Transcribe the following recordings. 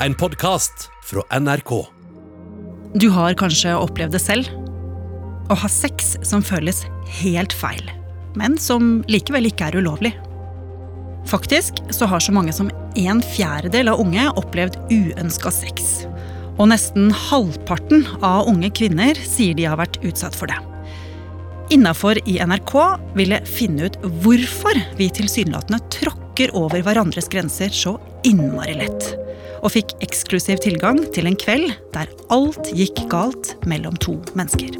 en podkast fra NRK. Du har kanskje opplevd det selv? Å ha sex som føles helt feil, men som likevel ikke er ulovlig. Faktisk så har så mange som en fjerdedel av unge opplevd uønska sex. Og nesten halvparten av unge kvinner sier de har vært utsatt for det. Innafor i NRK ville finne ut hvorfor vi tilsynelatende tråkker over hverandres grenser så innmari lett. Og fikk eksklusiv tilgang til en kveld der alt gikk galt mellom to mennesker.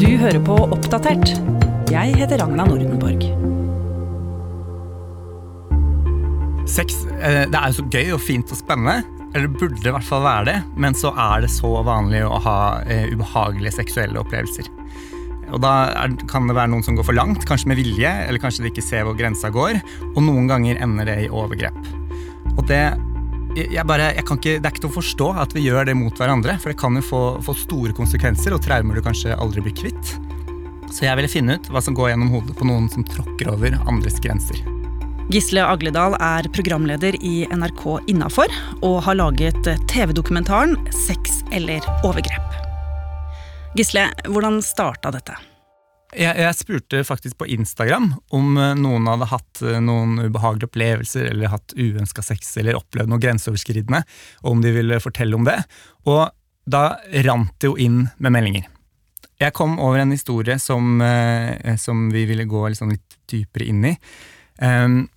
Du hører på Oppdatert. Jeg heter Ragna Nordenborg. Sex eh, det er jo så gøy og fint og spennende. Eller burde i hvert fall være det, men så er det så vanlig å ha eh, ubehagelige seksuelle opplevelser. Og Da er, kan det være noen som går for langt, kanskje med vilje, eller kanskje de ikke ser hvor grensa går. Og noen ganger ender det i overgrep. Og det, jeg bare, jeg kan ikke, det er ikke til å forstå at vi gjør det mot hverandre, for det kan jo få, få store konsekvenser og traumer du kanskje aldri blir kvitt. Så jeg ville finne ut hva som går gjennom hodet på noen som tråkker over andres grenser. Gisle Agledal er programleder i NRK Innafor og har laget TV-dokumentaren Sex eller overgrep. Gisle, hvordan starta dette? Jeg, jeg, spurte faktisk på Instagram om eh, noen hadde hatt eh, noen ubehagelige opplevelser eller hatt uønska sex eller opplevd noe grenseoverskridende, og om de ville fortelle om det. Og da rant det jo inn med meldinger. Jeg kom over en historie som, eh, som vi ville gå liksom litt dypere inn i. Um,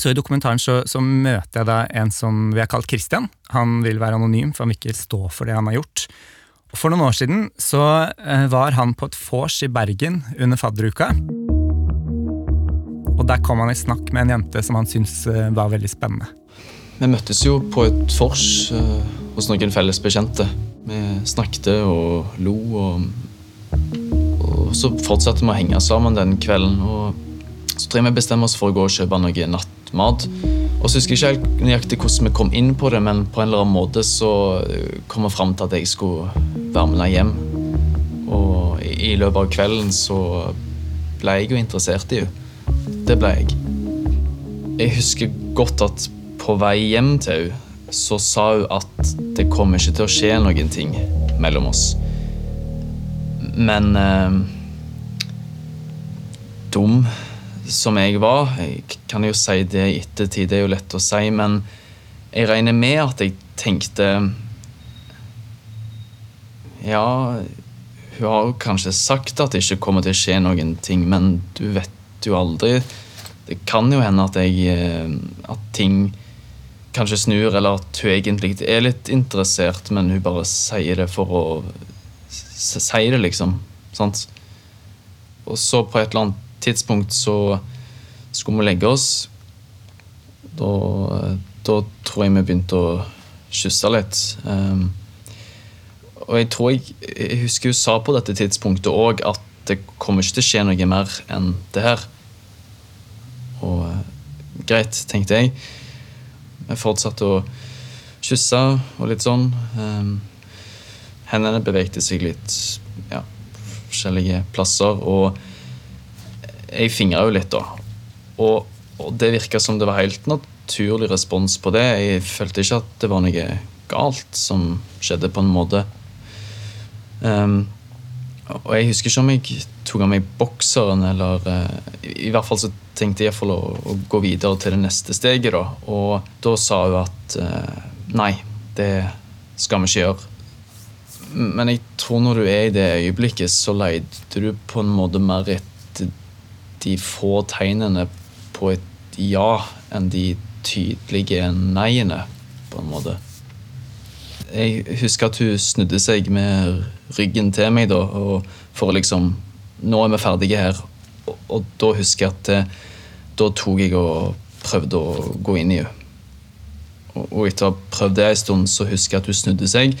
så I dokumentaren så, så, møter jeg da en som vi har kalt Christian. Han vil være anonym, for han vil ikke stå for det han har gjort. Og For noen år siden så uh, var han på et vors i Bergen under fadderuka. Og Der kom han i snakk med en jente som han syntes uh, var veldig spennende. Vi møttes jo på et vors uh, hos noen felles bekjente. Vi snakket og lo, og, og så fortsatte vi å henge sammen den kvelden. og så tror jeg vi bestemmer oss for å gå og kjøpe noe nattmat. Og så husker jeg ikke helt nøyaktig hvordan vi kom inn på det, men på en eller annen måte så kom vi fram til at jeg skulle være med henne hjem. Og i løpet av kvelden så ble jeg jo interessert i henne. Det ble jeg. Jeg husker godt at på vei hjem til henne så sa hun at det kommer ikke til å skje noen ting mellom oss. Men eh, Dum som jeg var. Jeg kan jo si det i ettertid, det er jo lett å si, men jeg regner med at jeg tenkte Ja, hun har jo kanskje sagt at det ikke kommer til å skje noen ting, men du vet jo aldri. Det kan jo hende at jeg eh, At ting kanskje snur, eller at hun egentlig er litt interessert, men hun bare sier det for å si det, liksom. Sant? Og så på et eller annet tidspunkt så skulle vi legge oss. Da, da tror jeg vi begynte å kysse litt. Um, og jeg tror jeg, jeg husker hun sa på dette tidspunktet òg at det kommer ikke til å skje noe mer enn det her. Og uh, greit, tenkte jeg. Jeg fortsatte å kysse og litt sånn. Um, hendene bevegde seg litt ja, forskjellige plasser. og jeg fingra jo litt, da. Og, og det virka som det var helt naturlig respons på det. Jeg følte ikke at det var noe galt som skjedde, på en måte. Um, og jeg husker ikke om jeg tok av meg bokseren, eller uh, I hvert fall så tenkte jeg iallfall å, å gå videre til det neste steget, da. Og da sa hun at uh, nei, det skal vi ikke gjøre. Men jeg tror når du er i det øyeblikket, så leter du på en måte mer etter de få tegnene på et ja enn de tydelige nei-ene, på en måte. Jeg husker at hun snudde seg med ryggen til meg da, for å liksom Nå er vi ferdige her. Og, og da husker jeg at eh, da tok jeg og prøvde å gå inn i henne. Og, og etter å ha prøvd det en stund, så husker jeg at hun snudde seg,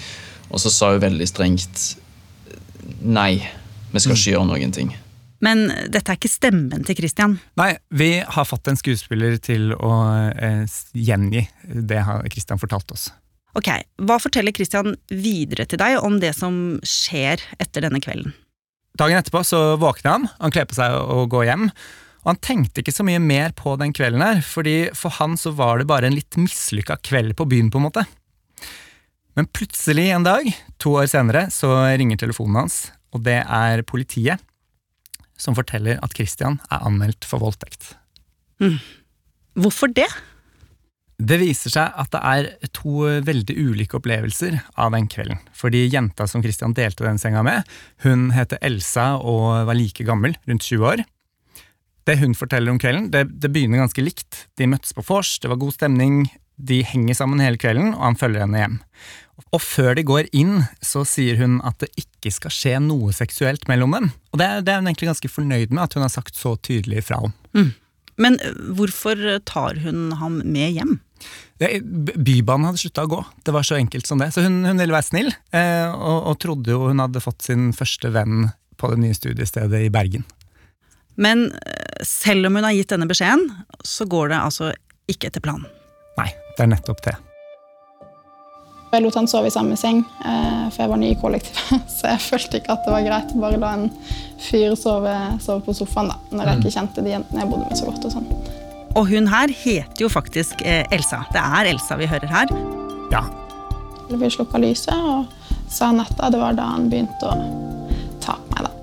og så sa hun veldig strengt Nei, vi skal ikke gjøre noen ting. Men dette er ikke stemmen til Christian? Nei, vi har fått en skuespiller til å eh, gjengi det Christian fortalte oss. Ok, Hva forteller Christian videre til deg om det som skjer etter denne kvelden? Dagen etterpå så våkner han, han kler på seg og går hjem. Og han tenkte ikke så mye mer på den kvelden her, fordi for han så var det bare en litt mislykka kveld på byen, på en måte. Men plutselig en dag, to år senere, så ringer telefonen hans, og det er politiet som forteller at Christian er anmeldt for voldtekt. Hvorfor det? Det viser seg at det er to veldig ulike opplevelser av den kvelden. Fordi jenta som Christian delte den senga med, hun heter Elsa og var like gammel, rundt 20 år. Det hun forteller om kvelden, det, det begynner ganske likt. De møttes på vors, det var god stemning, de henger sammen hele kvelden, og han følger henne hjem. Og før de går inn, så sier hun at det ikke skal skje noe seksuelt mellom dem. Og det, det er hun egentlig ganske fornøyd med at hun har sagt så tydelig fra om. Men eh, hvorfor tar hun ham med hjem? Bybanen hadde slutta å gå. Det var så enkelt som det. Så hun, hun ville være snill, eh, og, og trodde jo hun hadde fått sin første venn på det nye studiestedet i Bergen. Men eh, selv om hun har gitt denne beskjeden, så går det altså ikke etter planen. Nei, det er nettopp det. Jeg lot han sove i samme seng, eh, for jeg var ny i kollektivet. Så jeg følte ikke at det var greit å bare la en fyr sove, sove på sofaen da, når jeg ikke kjente de jentene jeg bodde med så godt. Og sånn. Og hun her heter jo faktisk eh, Elsa. Det er Elsa vi hører her. Ja, Vi slukka lyset og sa natta. Det var da han begynte å ta på meg. da.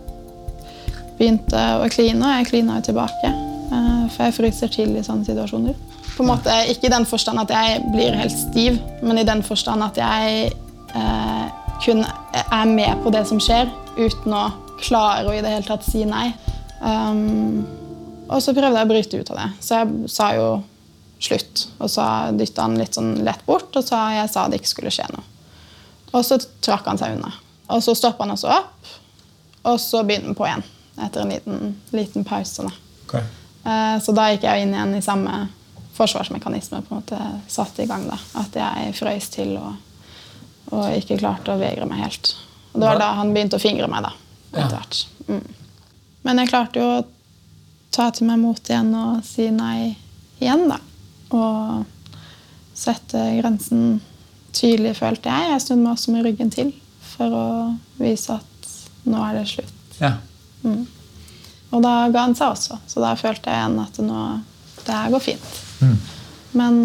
Begynte å kline, og jeg klina jo tilbake. eh, For jeg fryser til i sånne situasjoner. På en måte, Ikke i den forstand at jeg blir helt stiv, men i den forstand at jeg eh, kun er med på det som skjer, uten å klare å i det hele tatt si nei. Um, og så prøvde jeg å bryte ut av det, så jeg sa jo slutt. Og så dytta han litt sånn lett bort og sa jeg sa det ikke skulle skje noe. Og så trakk han seg unna. Og så stoppa han også opp, og så begynte han på igjen. Etter en liten, liten pause. Da. Okay. Så da gikk jeg inn igjen i samme forsvarsmekanisme. på en måte satt i gang da. At jeg frøys til og, og ikke klarte å vegre meg helt. Og Det var da han begynte å fingre meg. da, etter hvert. Mm. Men jeg klarte jo å ta til meg mot igjen og si nei igjen, da. Og sette grensen tydelig, følte jeg. Jeg snudde meg også med ryggen til for å vise at nå er det slutt. Mm. Og da ga han seg også, så da følte jeg igjen at nå, det her går fint. Men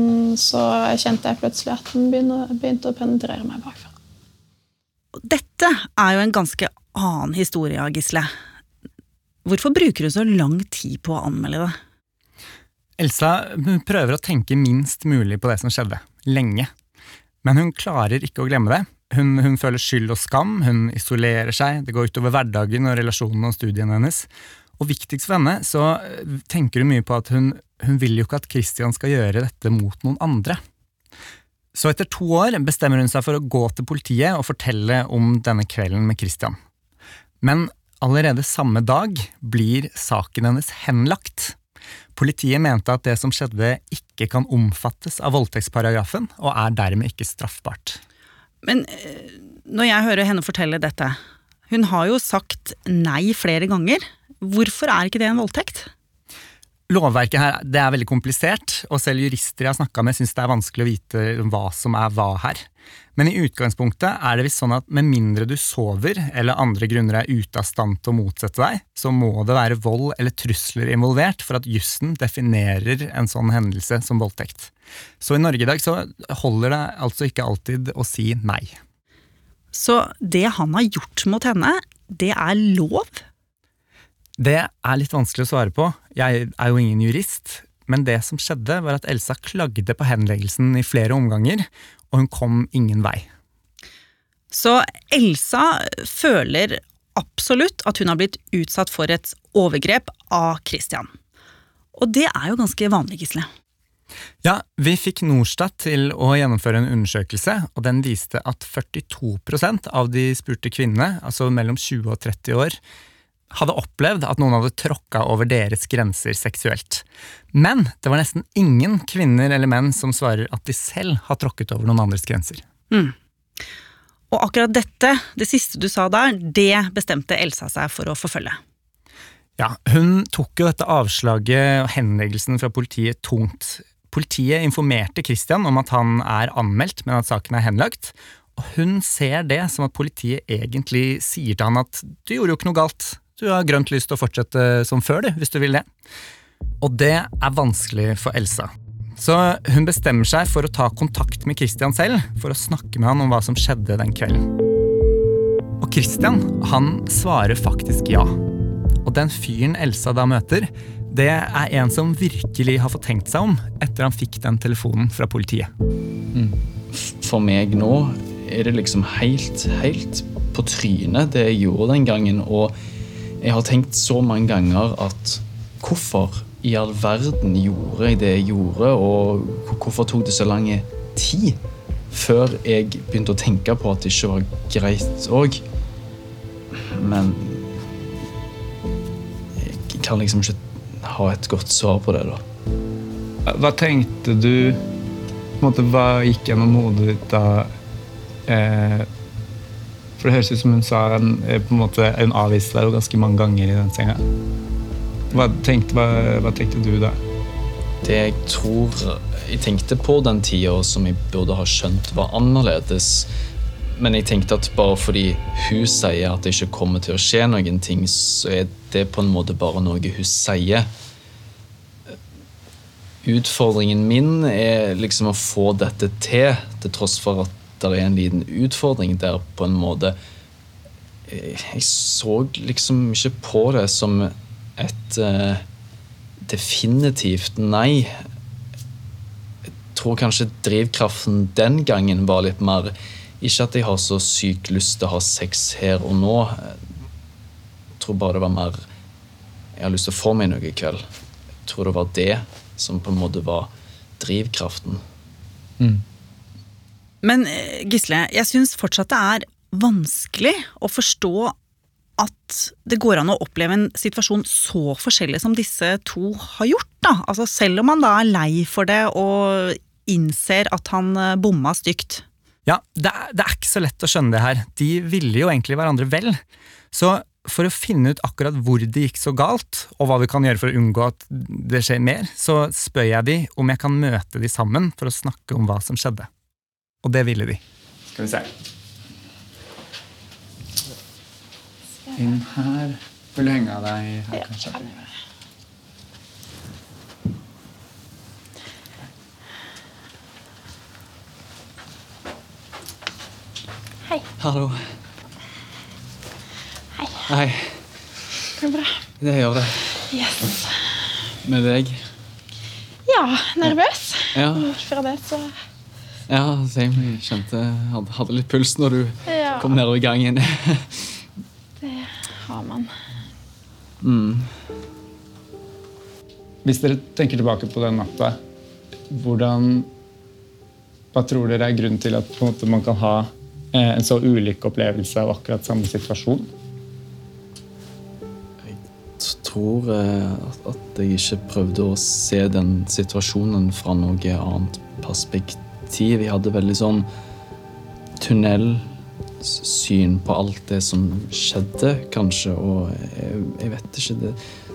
så kjente jeg plutselig at den begynte, begynte å penetrere meg bakfra. Dette er jo en ganske annen historie, Gisle. Hvorfor bruker du så lang tid på å anmelde det? Elsa prøver å tenke minst mulig på det som skjedde, lenge. Men hun klarer ikke å glemme det. Hun, hun føler skyld og skam, hun isolerer seg, det går utover hverdagen og relasjonen og studiene hennes. Og viktigst for henne så eh, tenker hun mye på at hun, hun vil jo ikke at Christian skal gjøre dette mot noen andre. Så etter to år bestemmer hun seg for å gå til politiet og fortelle om denne kvelden med Christian. Men allerede samme dag blir saken hennes henlagt. Politiet mente at det som skjedde ikke kan omfattes av voldtektsparagrafen, og er dermed ikke straffbart. Men eh, når jeg hører henne fortelle dette Hun har jo sagt nei flere ganger. Hvorfor er ikke det en voldtekt? Lovverket her det er veldig komplisert, og selv jurister jeg har snakka med, syns det er vanskelig å vite hva som er hva her. Men i utgangspunktet er det visst sånn at med mindre du sover eller andre grunner er ute av stand til å motsette deg, så må det være vold eller trusler involvert for at jussen definerer en sånn hendelse som voldtekt. Så i Norge i dag så holder det altså ikke alltid å si nei. Så det han har gjort mot henne, det er lov? Det er litt vanskelig å svare på. Jeg er jo ingen jurist. Men det som skjedde, var at Elsa klagde på henleggelsen i flere omganger, og hun kom ingen vei. Så Elsa føler absolutt at hun har blitt utsatt for et overgrep av Christian. Og det er jo ganske vanlig, Gisle. Ja, Vi fikk Norstat til å gjennomføre en undersøkelse, og den viste at 42% av de spurte kvinnene, altså mellom 20 og 30 år, hadde opplevd at noen hadde tråkka over deres grenser seksuelt. Men det var nesten ingen kvinner eller menn som svarer at de selv har tråkket over noen andres grenser. Og akkurat dette, det siste du sa der, det bestemte Elsa seg for å forfølge. Ja, Hun tok jo dette avslaget og henleggelsen fra politiet tungt. Politiet informerte Christian om at han er anmeldt, men at saken er henlagt. Og hun ser det som at politiet egentlig sier til han at du gjorde jo ikke noe galt, du har grønt lyst til å fortsette som før, du, hvis du vil det. Og det er vanskelig for Elsa. Så hun bestemmer seg for å ta kontakt med Christian selv for å snakke med han om hva som skjedde den kvelden. Og Christian han svarer faktisk ja. Og den fyren Elsa da møter, det er en som virkelig har fått tenkt seg om etter han fikk den telefonen fra politiet. For meg nå er det liksom helt, helt på trynet, det jeg gjorde den gangen. Og jeg har tenkt så mange ganger at hvorfor i all verden gjorde jeg det jeg gjorde, og hvorfor tok det så lang tid før jeg begynte å tenke på at det ikke var greit òg? Men jeg kan liksom ikke ha et godt svar på det, da. Hva tenkte du på en måte, Hva gikk gjennom hodet ditt da eh, For det høres ut som hun sa en, eh, på en måte, hun avviste deg jo ganske mange ganger i den senga. Hva tenkte, hva, hva tenkte du da? Det jeg tror jeg tenkte på den tida som jeg burde ha skjønt var annerledes. Men jeg tenkte at bare fordi hun sier at det ikke kommer til å skje noen ting, så er det på en måte bare noe hun sier. Utfordringen min er liksom å få dette til, til tross for at det er en liten utfordring der på en måte Jeg så liksom ikke på det som et uh, definitivt nei. Jeg tror kanskje drivkraften den gangen var litt mer Ikke at jeg har så sykt lyst til å ha sex her og nå. Jeg tror bare det var mer Jeg har lyst til å få meg noe i kveld. Jeg tror det var det som på en måte var drivkraften. Mm. Men eh, Gisle, jeg syns fortsatt det er vanskelig å forstå at det går an å oppleve en situasjon så forskjellig som disse to har gjort. da. Altså Selv om man da er lei for det og innser at han eh, bomma stygt. Ja, det er, det er ikke så lett å skjønne det her. De ville jo egentlig hverandre vel. Så for å finne ut akkurat hvor det gikk så galt, og hva vi kan gjøre for å unngå at det skjer mer, så spør jeg de om jeg kan møte de sammen for å snakke om hva som skjedde. Og det ville de. Skal vi se. Inn her. Vil du henge av deg her, kanskje? Hallo. Hei. Hei. Går det bra? Det gjør det. Yes. Med deg? Ja, nervøs. Ja. Fra det, så Ja, same. Jeg kjente hadde, hadde litt puls når du Ja. kom nedover gangen. Det har man. Mm. Hvis dere tenker tilbake på den natta, hvordan Hva tror dere er grunnen til at på en måte, man kan ha eh, en så ulik opplevelse av akkurat samme situasjon? Jeg tror eh, at, at jeg ikke prøvde å se den situasjonen fra noe annet perspektiv. Jeg hadde veldig sånn tunnelsyn på alt det som skjedde, kanskje. Og jeg, jeg vet ikke det,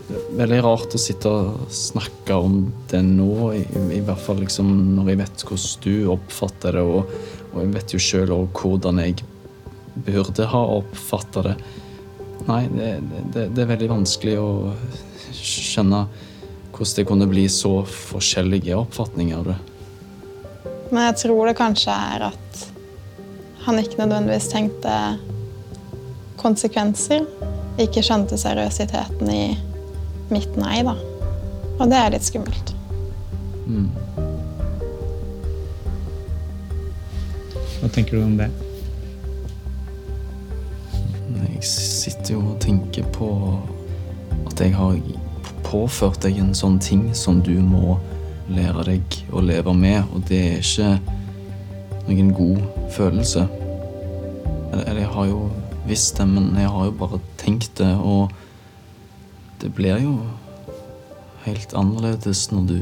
det er Veldig rart å sitte og snakke om det nå, i, i hvert fall liksom når jeg vet hvordan du oppfatter det, og, og jeg vet jo sjøl òg hvordan jeg burde ha oppfatta det. Nei, det, det, det er veldig vanskelig å skjønne hvordan det kunne bli så forskjellige oppfatninger av det. Men jeg tror det kanskje er at han ikke nødvendigvis tenkte konsekvenser. Ikke skjønte seriøsiteten i mitt nei, da. Og det er litt skummelt. Mm. Hva tenker du om det? Jeg sitter jo og tenker på at jeg har påført deg en sånn ting som du må lære deg å leve med, og det er ikke noen god følelse. Eller, jeg har jo visst det, men jeg har jo bare tenkt det, og det blir jo helt annerledes når du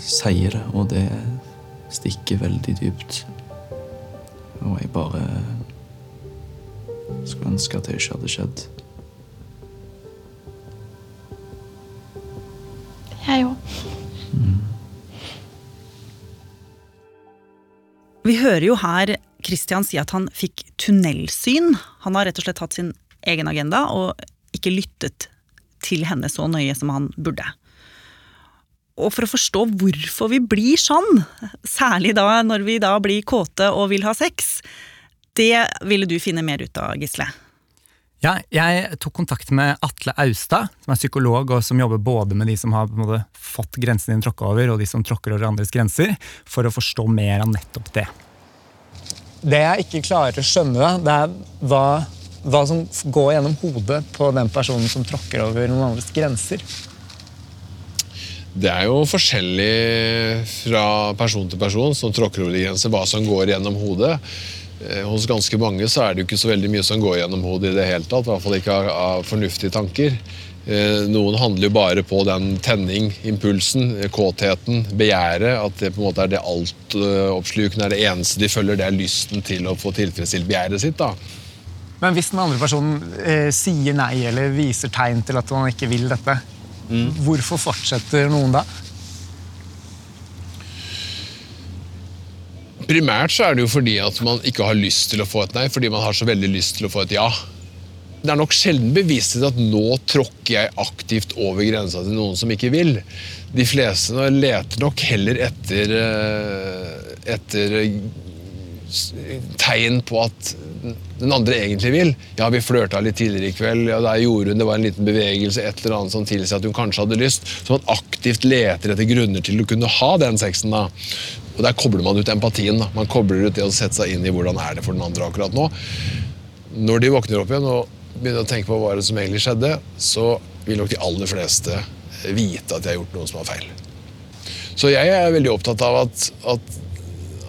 sier det, og det stikker veldig dypt. Og jeg bare skulle ønske at det ikke hadde skjedd. Vi hører jo her Christian si at han fikk tunnelsyn. Han har rett og slett hatt sin egen agenda og ikke lyttet til henne så nøye som han burde. Og for å forstå hvorfor vi blir sånn, særlig da når vi da blir kåte og vil ha sex, det ville du finne mer ut av, Gisle. Ja, jeg tok kontakt med Atle Austad, som er psykolog og som jobber både med de som har måte, fått grensen din tråkka over, og de som tråkker over andres grenser, for å forstå mer av nettopp det. Det jeg ikke klarer å skjønne, det er hva, hva som går gjennom hodet på den personen som tråkker over noen andres grenser. Det er jo forskjellig fra person til person som tråkker over de grenser, hva som går gjennom hodet. Eh, hos ganske mange så er det jo ikke så veldig mye som går gjennom hodet i det hele tatt. I hvert fall ikke av, av fornuftige tanker. Eh, noen handler jo bare på den tenning, impulsen, kåtheten, begjæret. At det på en måte er det altoppslukende, er det eneste de følger. Det er lysten til å få tilfredsstilt begjæret sitt. da. Men hvis den andre personen eh, sier nei eller viser tegn til at man ikke vil dette, mm. hvorfor fortsetter noen da? Primært så er det jo fordi at man ikke har lyst til å få et nei, fordi man har så veldig lyst til å få et ja. Det er nok sjelden bevissthet at nå tråkker jeg aktivt over grensa til noen som ikke vil. De fleste leter nok heller etter, eh, etter tegn på at den andre egentlig vil. Ja, vi flørta litt tidligere i kveld, ja, der gjorde hun det var en liten bevegelse, et eller annet som tilsier at hun kanskje hadde lyst. Så man aktivt leter etter grunner til å kunne ha den sexen. da. Og Der kobler man ut empatien. da. Man kobler ut det å sette seg inn i hvordan er det for den andre akkurat nå. Når de våkner opp igjen og begynner å tenke på hva som egentlig skjedde, så vil nok de aller fleste vite at de har gjort noe som var feil. Så jeg er veldig opptatt av at, at,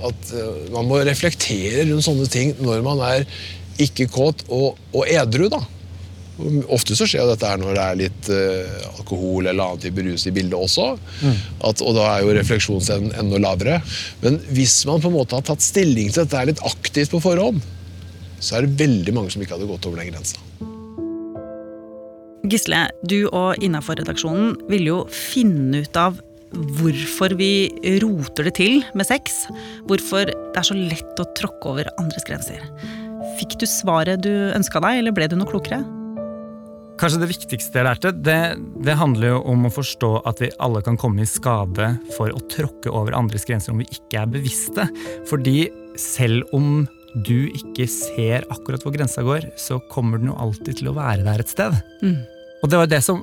at eh, man må reflektere rundt sånne ting når man er ikke kåt og, og edru. da. Ofte så skjer dette her når det er litt uh, alkohol eller annen type rus i bildet også. Mm. At, og da er jo refleksjonsevnen enda lavere. Men hvis man på en måte har tatt stilling til dette litt aktivt på forhånd, så er det veldig mange som ikke hadde gått over den grensa. Gisle, du og Innafor-redaksjonen ville jo finne ut av hvorfor vi roter det til med sex. Hvorfor det er så lett å tråkke over andres grenser. Fikk du svaret du ønska deg, eller ble du noe klokere? Kanskje det viktigste jeg lærte, det, det, handler jo om å forstå at vi alle kan komme i skade for å tråkke over andres grenser om vi ikke er bevisste. Fordi selv om du ikke ser akkurat hvor grensa går, så kommer den jo alltid til å være der et sted. Mm. Og det var det som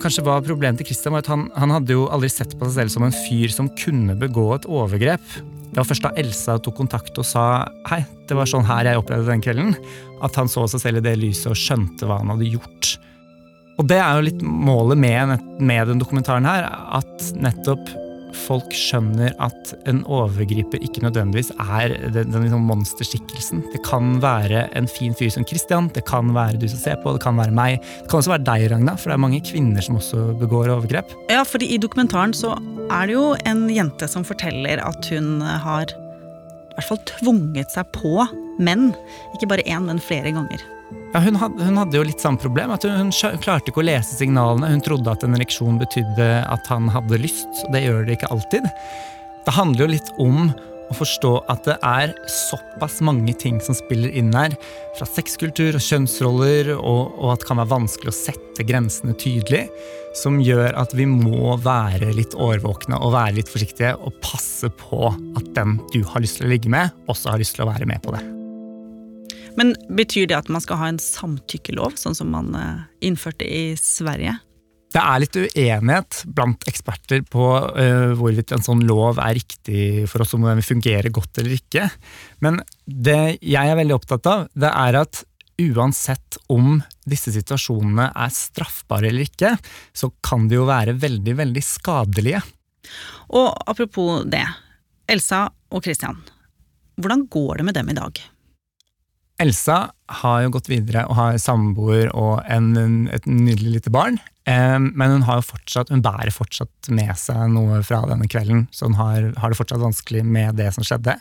kanskje var problemet til Christian, var at han, han hadde jo aldri sett på seg selv som en fyr som kunne begå et overgrep. Det var først da Elsa tok kontakt og sa hei, det var sånn her jeg opplevde den kvelden, at han så seg selv i det lyset og skjønte hva han hadde gjort. Og det er jo litt målet med, med den dokumentaren her, at nettopp folk skjønner at en overgriper ikke nødvendigvis er den, den liksom monsterskikkelsen. Det kan være en fin fyr som Christian, det kan være du som ser på, det kan være meg. Det kan også være deg, Ragna, for det er mange kvinner som også begår overgrep. Ja, fordi i dokumentaren så er det jo en jente som forteller at hun har i hvert fall tvunget seg på menn. Ikke bare én, men flere ganger. Ja, hun, had, hun, hadde jo litt samme problem. at hun, hun, klarte ikke å lese signalene. Hun trodde at en ereksjon betydde at han hadde lyst. Det gjør det ikke alltid. Det handler jo litt om å forstå at det er såpass mange ting som spiller inn her. Fra sexkultur og kjønnsroller, og, og at det kan være vanskelig å sette grensene tydelig. Som gjør at vi må være litt årvåkne og være litt forsiktige og passe på at den du har lyst til å ligge med, også har lyst til å være med på det. Men betyr det at man skal ha en samtykkelov, sånn som man eh, innførte i Sverige? Det er litt uenighet blant eksperter på uh, hvorvidt en sånn lov er riktig for oss, om den fungerer godt eller ikke. Men det jeg er veldig opptatt av, det er at uansett om disse situasjonene er straffbare eller ikke, så kan de jo være veldig, veldig skadelige. Og apropos det. Elsa og Christian, hvordan går det med dem i dag? Elsa har jo gått videre og har samboer og en, et nydelig lite barn. Men hun, fortsatt, hun bærer fortsatt med seg noe fra denne kvelden, så hun har, har, det fortsatt vanskelig med det som skjedde.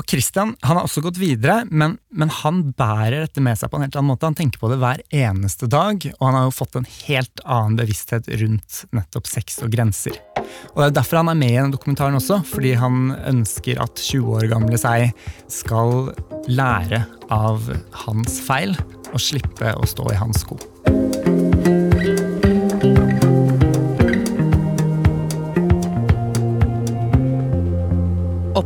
Og Christian han har også gått videre, men, men, han bærer dette med seg på en helt annen måte. Han tenker på det hver eneste dag, og han har jo fått en helt annen bevissthet rundt nettopp sex og grenser. Og Det er derfor han er med i denne dokumentaren også, fordi han ønsker at 20 år gamle seg skal lære av hans feil og slippe å stå i hans sko.